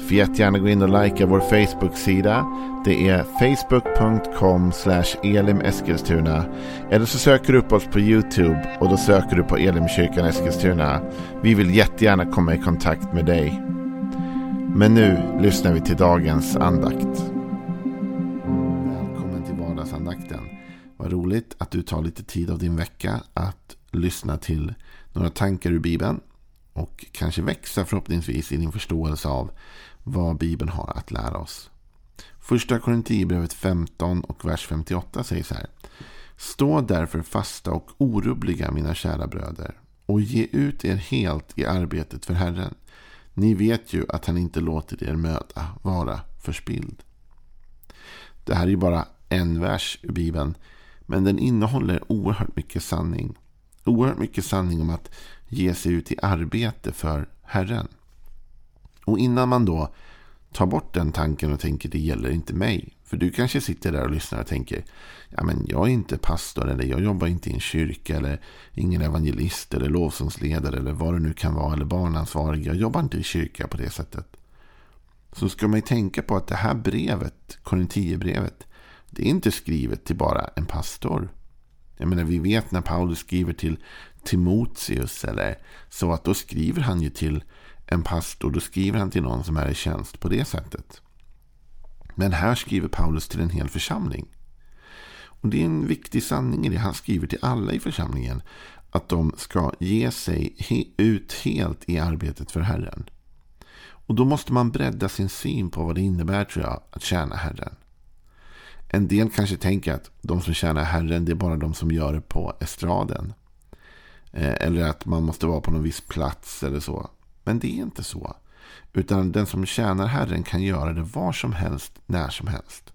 Får jättegärna gå in och likea vår Facebook-sida. Det är facebook.com elimeskilstuna. Eller så söker du upp oss på YouTube och då söker du på Elimkyrkan Eskilstuna. Vi vill jättegärna komma i kontakt med dig. Men nu lyssnar vi till dagens andakt. Välkommen till vardagsandakten. Vad roligt att du tar lite tid av din vecka att lyssna till några tankar ur Bibeln. Och kanske växa förhoppningsvis i din förståelse av vad Bibeln har att lära oss. Första Korinthierbrevet 15 och vers 58 säger så här. Stå därför fasta och orubbliga mina kära bröder och ge ut er helt i arbetet för Herren. Ni vet ju att han inte låter er möda vara förspild. Det här är ju bara en vers i Bibeln. Men den innehåller oerhört mycket sanning. Oerhört mycket sanning om att ge sig ut i arbete för Herren. Och innan man då tar bort den tanken och tänker det gäller inte mig. För du kanske sitter där och lyssnar och tänker ja men jag är inte pastor eller jag jobbar inte i en kyrka eller ingen evangelist eller lovsångsledare eller vad det nu kan vara eller barnansvarig. Jag jobbar inte i kyrka på det sättet. Så ska man ju tänka på att det här brevet, Korinthierbrevet, det är inte skrivet till bara en pastor. Jag menar, vi vet när Paulus skriver till Timoteus eller så att då skriver han ju till en pastor, då skriver han till någon som är i tjänst på det sättet. Men här skriver Paulus till en hel församling. Och Det är en viktig sanning i det. Han skriver till alla i församlingen. Att de ska ge sig ut helt i arbetet för Herren. Och då måste man bredda sin syn på vad det innebär tror jag att tjäna Herren. En del kanske tänker att de som tjänar Herren det är bara de som gör det på estraden. Eh, eller att man måste vara på någon viss plats eller så. Men det är inte så. Utan den som tjänar Herren kan göra det var som helst, när som helst.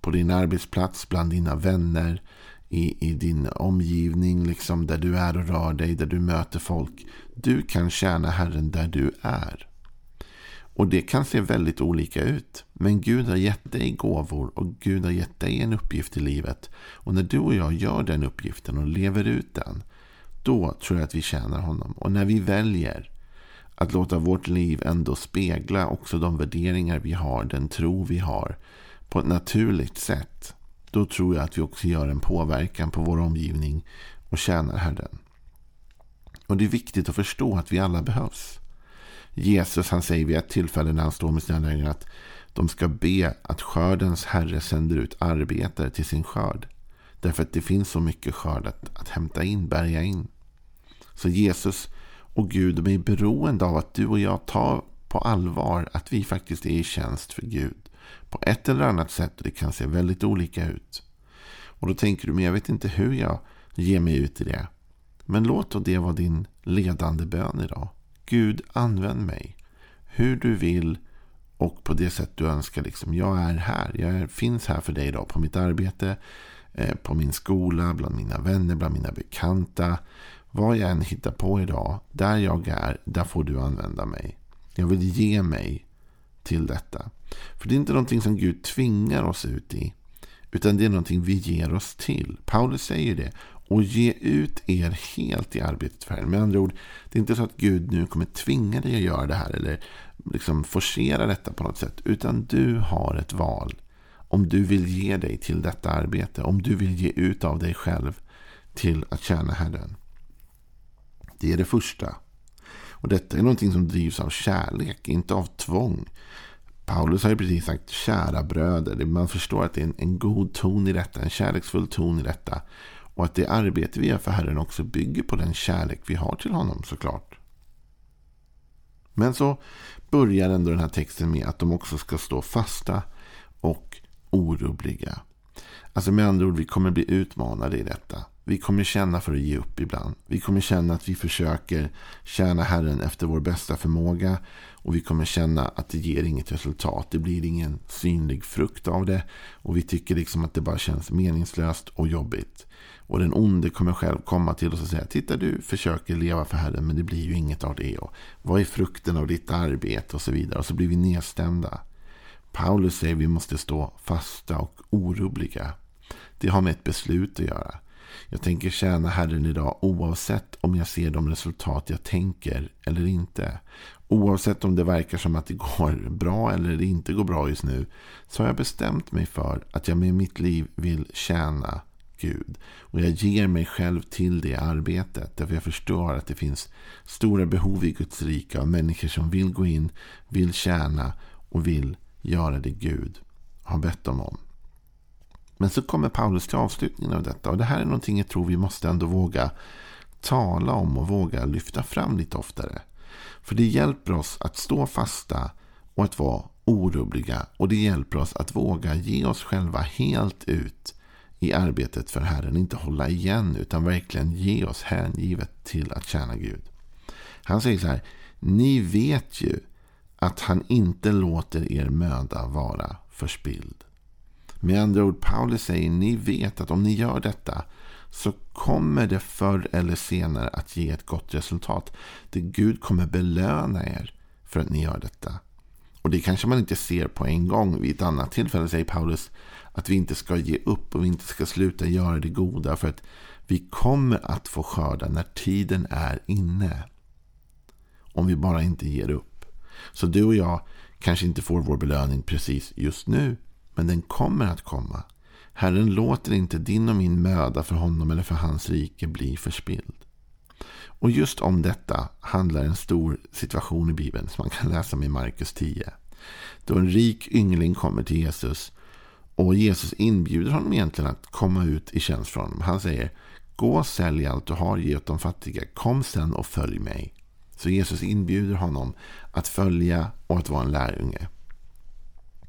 På din arbetsplats, bland dina vänner, i, i din omgivning, liksom där du är och rör dig, där du möter folk. Du kan tjäna Herren där du är. Och det kan se väldigt olika ut. Men Gud har gett dig gåvor och Gud har gett dig en uppgift i livet. Och när du och jag gör den uppgiften och lever ut den. Då tror jag att vi tjänar honom. Och när vi väljer att låta vårt liv ändå spegla också de värderingar vi har, den tro vi har på ett naturligt sätt. Då tror jag att vi också gör en påverkan på vår omgivning och tjänar Herren. Och det är viktigt att förstå att vi alla behövs. Jesus han säger vid ett tillfälle när han står med sina lärjungar att de ska be att skördens herre sänder ut arbetare till sin skörd. Därför att det finns så mycket skörd att, att hämta in, bärga in. Så Jesus och Gud de är beroende av att du och jag tar på allvar att vi faktiskt är i tjänst för Gud. På ett eller annat sätt och det kan se väldigt olika ut. Och då tänker du, men jag vet inte hur jag ger mig ut i det. Men låt då det vara din ledande bön idag. Gud, använd mig. Hur du vill och på det sätt du önskar. Liksom, jag är här. Jag finns här för dig idag på mitt arbete, Eh, på min skola, bland mina vänner, bland mina bekanta. Vad jag än hittar på idag, där jag är, där får du använda mig. Jag vill ge mig till detta. För det är inte någonting som Gud tvingar oss ut i. Utan det är någonting vi ger oss till. Paulus säger det. Och ge ut er helt i arbetet för Herren. Med andra ord, det är inte så att Gud nu kommer tvinga dig att göra det här. Eller liksom forcera detta på något sätt. Utan du har ett val. Om du vill ge dig till detta arbete. Om du vill ge ut av dig själv till att tjäna Herren. Det är det första. Och detta är någonting som drivs av kärlek, inte av tvång. Paulus har ju precis sagt kära bröder. Man förstår att det är en, en god ton i detta, en kärleksfull ton i detta. Och att det arbete vi gör för Herren också bygger på den kärlek vi har till honom såklart. Men så börjar ändå den här texten med att de också ska stå fasta och orubbliga. Alltså med andra ord, vi kommer bli utmanade i detta. Vi kommer känna för att ge upp ibland. Vi kommer känna att vi försöker tjäna Herren efter vår bästa förmåga. Och vi kommer känna att det ger inget resultat. Det blir ingen synlig frukt av det. Och vi tycker liksom att det bara känns meningslöst och jobbigt. Och den onde kommer själv komma till oss och säga Titta du försöker leva för Herren men det blir ju inget av det. Och vad är frukten av ditt arbete och så vidare. Och så blir vi nedstämda. Paulus säger att vi måste stå fasta och orubbliga. Det har med ett beslut att göra. Jag tänker tjäna Herren idag oavsett om jag ser de resultat jag tänker eller inte. Oavsett om det verkar som att det går bra eller det inte går bra just nu. Så har jag bestämt mig för att jag med mitt liv vill tjäna Gud. Och jag ger mig själv till det arbetet. Därför jag förstår att det finns stora behov i Guds rika. Av människor som vill gå in, vill tjäna och vill göra det Gud har bett dem om. Men så kommer Paulus till avslutningen av detta. Och det här är någonting jag tror vi måste ändå våga tala om och våga lyfta fram lite oftare. För det hjälper oss att stå fasta och att vara orubbliga. Och det hjälper oss att våga ge oss själva helt ut i arbetet för Herren. Inte hålla igen utan verkligen ge oss hängivet till att tjäna Gud. Han säger så här. Ni vet ju att han inte låter er möda vara förspild. Med andra ord, Paulus säger ni vet att om ni gör detta så kommer det förr eller senare att ge ett gott resultat. Det Gud kommer belöna er för att ni gör detta. Och det kanske man inte ser på en gång. Vid ett annat tillfälle säger Paulus att vi inte ska ge upp och vi inte ska sluta göra det goda. För att vi kommer att få skörda när tiden är inne. Om vi bara inte ger upp. Så du och jag kanske inte får vår belöning precis just nu. Men den kommer att komma. Herren låter inte din och min möda för honom eller för hans rike bli förspilld. Och just om detta handlar en stor situation i Bibeln som man kan läsa om i Markus 10. Då en rik yngling kommer till Jesus och Jesus inbjuder honom egentligen att komma ut i tjänst från honom. Han säger Gå och sälj allt du har, ge åt de fattiga. Kom sen och följ mig. Så Jesus inbjuder honom att följa och att vara en lärjunge.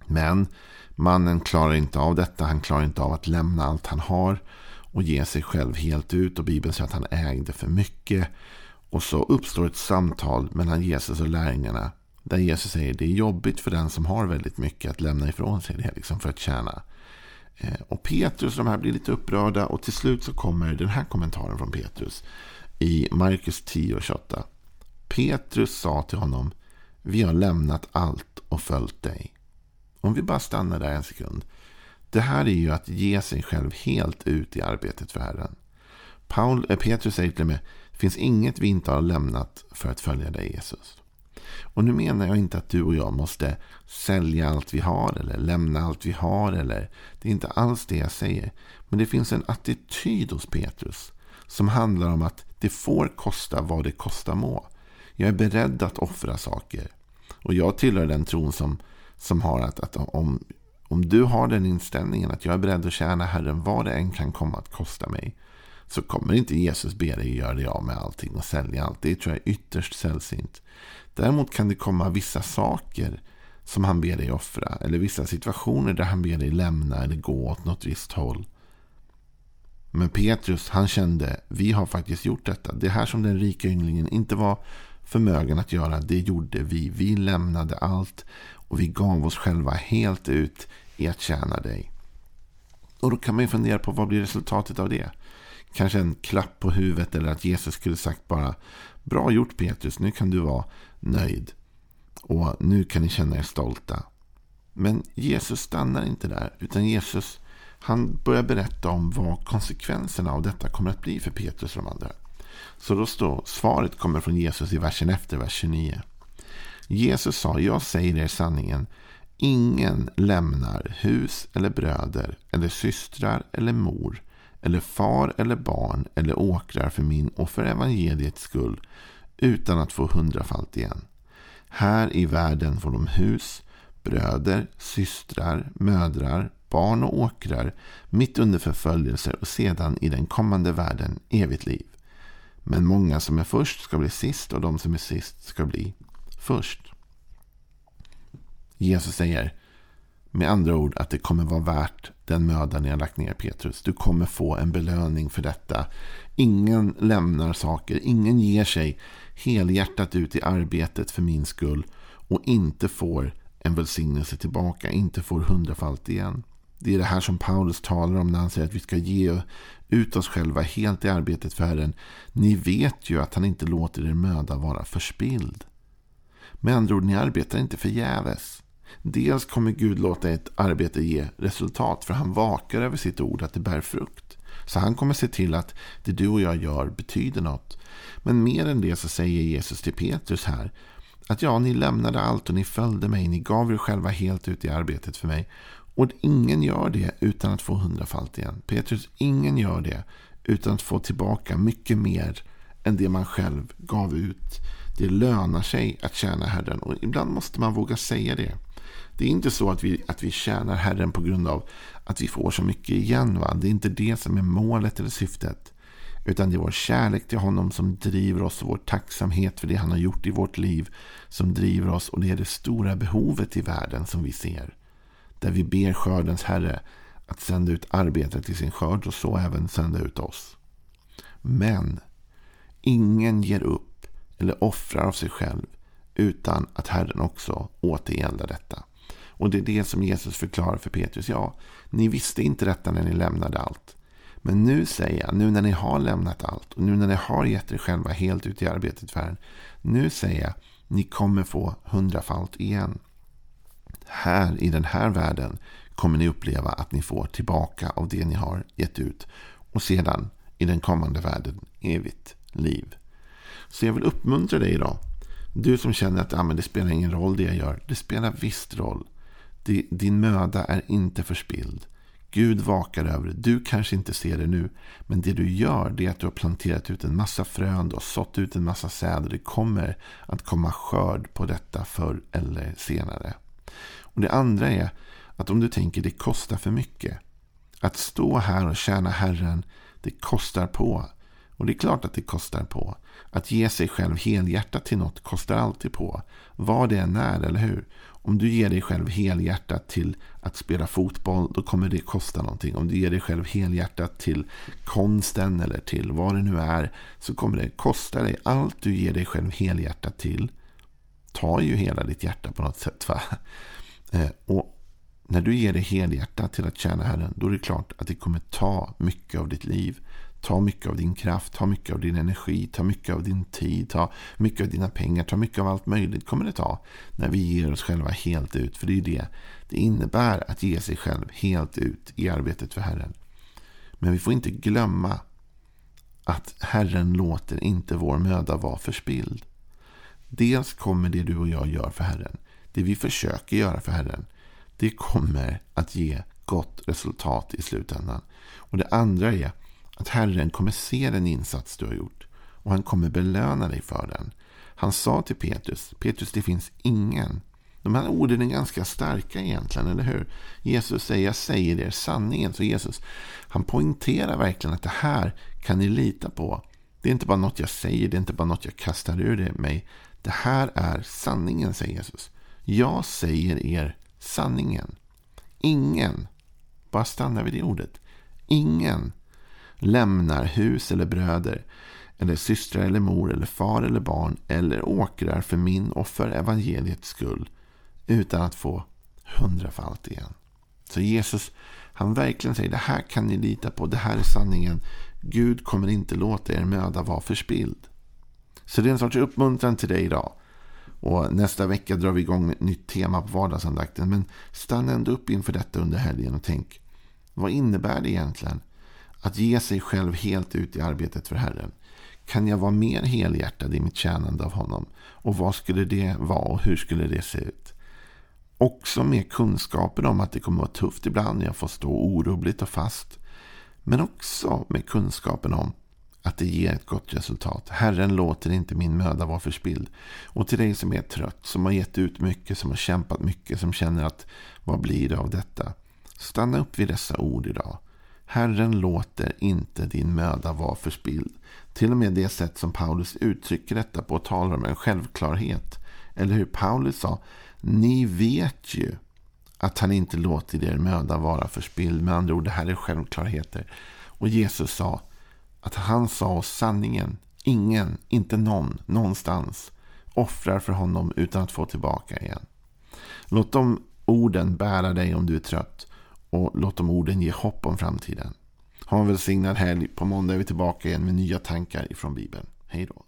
Men mannen klarar inte av detta. Han klarar inte av att lämna allt han har och ge sig själv helt ut. Och Bibeln säger att han ägde för mycket. Och så uppstår ett samtal mellan Jesus och lärjungarna. Där Jesus säger att det är jobbigt för den som har väldigt mycket att lämna ifrån sig det liksom för att tjäna. Eh, och Petrus och de här blir lite upprörda och till slut så kommer den här kommentaren från Petrus i Markus 10 och 28. Petrus sa till honom Vi har lämnat allt och följt dig. Om vi bara stannar där en sekund. Det här är ju att ge sig själv helt ut i arbetet för Herren. Paul, äh, Petrus säger till och med, det finns inget vi inte har lämnat för att följa dig Jesus. Och nu menar jag inte att du och jag måste sälja allt vi har eller lämna allt vi har. Eller, det är inte alls det jag säger. Men det finns en attityd hos Petrus som handlar om att det får kosta vad det kosta må. Jag är beredd att offra saker. Och jag tillhör den tron som som har att, att om, om du har den inställningen att jag är beredd att tjäna Herren vad det än kan komma att kosta mig. Så kommer inte Jesus be dig göra dig av med allting och sälja allt. Det tror jag är ytterst sällsynt. Däremot kan det komma vissa saker som han ber dig offra. Eller vissa situationer där han ber dig lämna eller gå åt något visst håll. Men Petrus han kände vi har faktiskt gjort detta. Det här som den rika ynglingen inte var förmögen att göra, det gjorde vi. Vi lämnade allt och vi gav oss själva helt ut i att tjäna dig. Och då kan man ju fundera på vad blir resultatet av det? Kanske en klapp på huvudet eller att Jesus skulle sagt bara Bra gjort Petrus, nu kan du vara nöjd. Och nu kan ni känna er stolta. Men Jesus stannar inte där. Utan Jesus han börjar berätta om vad konsekvenserna av detta kommer att bli för Petrus och de andra. Så då står svaret kommer från Jesus i versen efter, vers 29. Jesus sa, jag säger er sanningen. Ingen lämnar hus eller bröder eller systrar eller mor eller far eller barn eller åkrar för min och för evangeliets skull utan att få hundrafalt igen. Här i världen får de hus, bröder, systrar, mödrar, barn och åkrar mitt under förföljelser och sedan i den kommande världen evigt liv. Men många som är först ska bli sist och de som är sist ska bli först. Jesus säger med andra ord att det kommer vara värt den möda ni har lagt ner Petrus. Du kommer få en belöning för detta. Ingen lämnar saker, ingen ger sig helhjärtat ut i arbetet för min skull och inte får en välsignelse tillbaka, inte får hundrafalt igen. Det är det här som Paulus talar om när han säger att vi ska ge ut oss själva helt i arbetet för Herren. Ni vet ju att han inte låter er möda vara förspild. Med andra ord, ni arbetar inte förgäves. Dels kommer Gud låta ett arbete ge resultat för han vakar över sitt ord att det bär frukt. Så han kommer se till att det du och jag gör betyder något. Men mer än det så säger Jesus till Petrus här att ja, ni lämnade allt och ni följde mig. Ni gav er själva helt ut i arbetet för mig. Och ingen gör det utan att få hundrafalt igen. Petrus, ingen gör det utan att få tillbaka mycket mer än det man själv gav ut. Det lönar sig att tjäna Herren och ibland måste man våga säga det. Det är inte så att vi, att vi tjänar Herren på grund av att vi får så mycket igen. Va? Det är inte det som är målet eller syftet. Utan det är vår kärlek till honom som driver oss och vår tacksamhet för det han har gjort i vårt liv som driver oss. Och det är det stora behovet i världen som vi ser. Där vi ber skördens Herre att sända ut arbetet till sin skörd och så även sända ut oss. Men ingen ger upp eller offrar av sig själv utan att Herren också återgäldar detta. Och det är det som Jesus förklarar för Petrus. Ja, ni visste inte detta när ni lämnade allt. Men nu säger jag, nu när ni har lämnat allt och nu när ni har gett er själva helt ut i arbetet för Herren. Nu säger jag, ni kommer få hundrafalt igen. Här i den här världen kommer ni uppleva att ni får tillbaka av det ni har gett ut. Och sedan i den kommande världen evigt liv. Så jag vill uppmuntra dig idag. Du som känner att ah, men det spelar ingen roll det jag gör. Det spelar visst roll. Din möda är inte förspilld. Gud vakar över det. Du kanske inte ser det nu. Men det du gör det är att du har planterat ut en massa frön. Du har sått ut en massa säd. Det kommer att komma skörd på detta förr eller senare. Och Det andra är att om du tänker det kostar för mycket. Att stå här och tjäna Herren, det kostar på. Och det är klart att det kostar på. Att ge sig själv helhjärtat till något kostar alltid på. Vad det än är, eller hur? Om du ger dig själv helhjärtat till att spela fotboll, då kommer det kosta någonting. Om du ger dig själv helhjärtat till konsten eller till vad det nu är, så kommer det kosta dig. Allt du ger dig själv helhjärtat till tar ju hela ditt hjärta på något sätt. Va? Eh, och när du ger dig helhjärtat till att tjäna Herren, då är det klart att det kommer ta mycket av ditt liv. Ta mycket av din kraft, ta mycket av din energi, ta mycket av din tid, ta mycket av dina pengar, ta mycket av allt möjligt kommer det ta. När vi ger oss själva helt ut. För det är det det innebär att ge sig själv helt ut i arbetet för Herren. Men vi får inte glömma att Herren låter inte vår möda vara förspild. Dels kommer det du och jag gör för Herren, det vi försöker göra för Herren, det kommer att ge gott resultat i slutändan. Och det andra är att Herren kommer se den insats du har gjort och han kommer belöna dig för den. Han sa till Petrus, Petrus det finns ingen. De här orden är ganska starka egentligen, eller hur? Jesus säger, jag säger er sanningen. Så Jesus, han poängterar verkligen att det här kan ni lita på. Det är inte bara något jag säger, det är inte bara något jag kastar ur det mig. Det här är sanningen, säger Jesus. Jag säger er sanningen. Ingen, bara stanna vid det ordet. Ingen lämnar hus eller bröder eller systrar eller mor eller far eller barn eller åkrar för min och för evangeliets skull utan att få hundrafalt igen. Så Jesus, han verkligen säger det här kan ni lita på, det här är sanningen. Gud kommer inte låta er möda vara förspild. Så det är en sorts uppmuntran till dig idag. Och nästa vecka drar vi igång ett nytt tema på vardagsandakten. Men stanna ändå upp inför detta under helgen och tänk. Vad innebär det egentligen att ge sig själv helt ut i arbetet för Herren. Kan jag vara mer helhjärtad i mitt tjänande av honom? Och vad skulle det vara och hur skulle det se ut? Också med kunskapen om att det kommer att vara tufft ibland. Jag får stå orubbligt och fast. Men också med kunskapen om att det ger ett gott resultat. Herren låter inte min möda vara förspild. Och till dig som är trött, som har gett ut mycket, som har kämpat mycket, som känner att vad blir det av detta? Stanna upp vid dessa ord idag. Herren låter inte din möda vara förspild. Till och med det sätt som Paulus uttrycker detta på talar om en självklarhet. Eller hur Paulus sa, ni vet ju att han inte låter er möda vara förspilld. Med andra ord, det här är självklarheter. Och Jesus sa att han sa oss sanningen. Ingen, inte någon, någonstans offrar för honom utan att få tillbaka igen. Låt de orden bära dig om du är trött. Och låt de orden ge hopp om framtiden. Ha en välsignad helg. På måndag är vi tillbaka igen med nya tankar ifrån Bibeln. Hej då.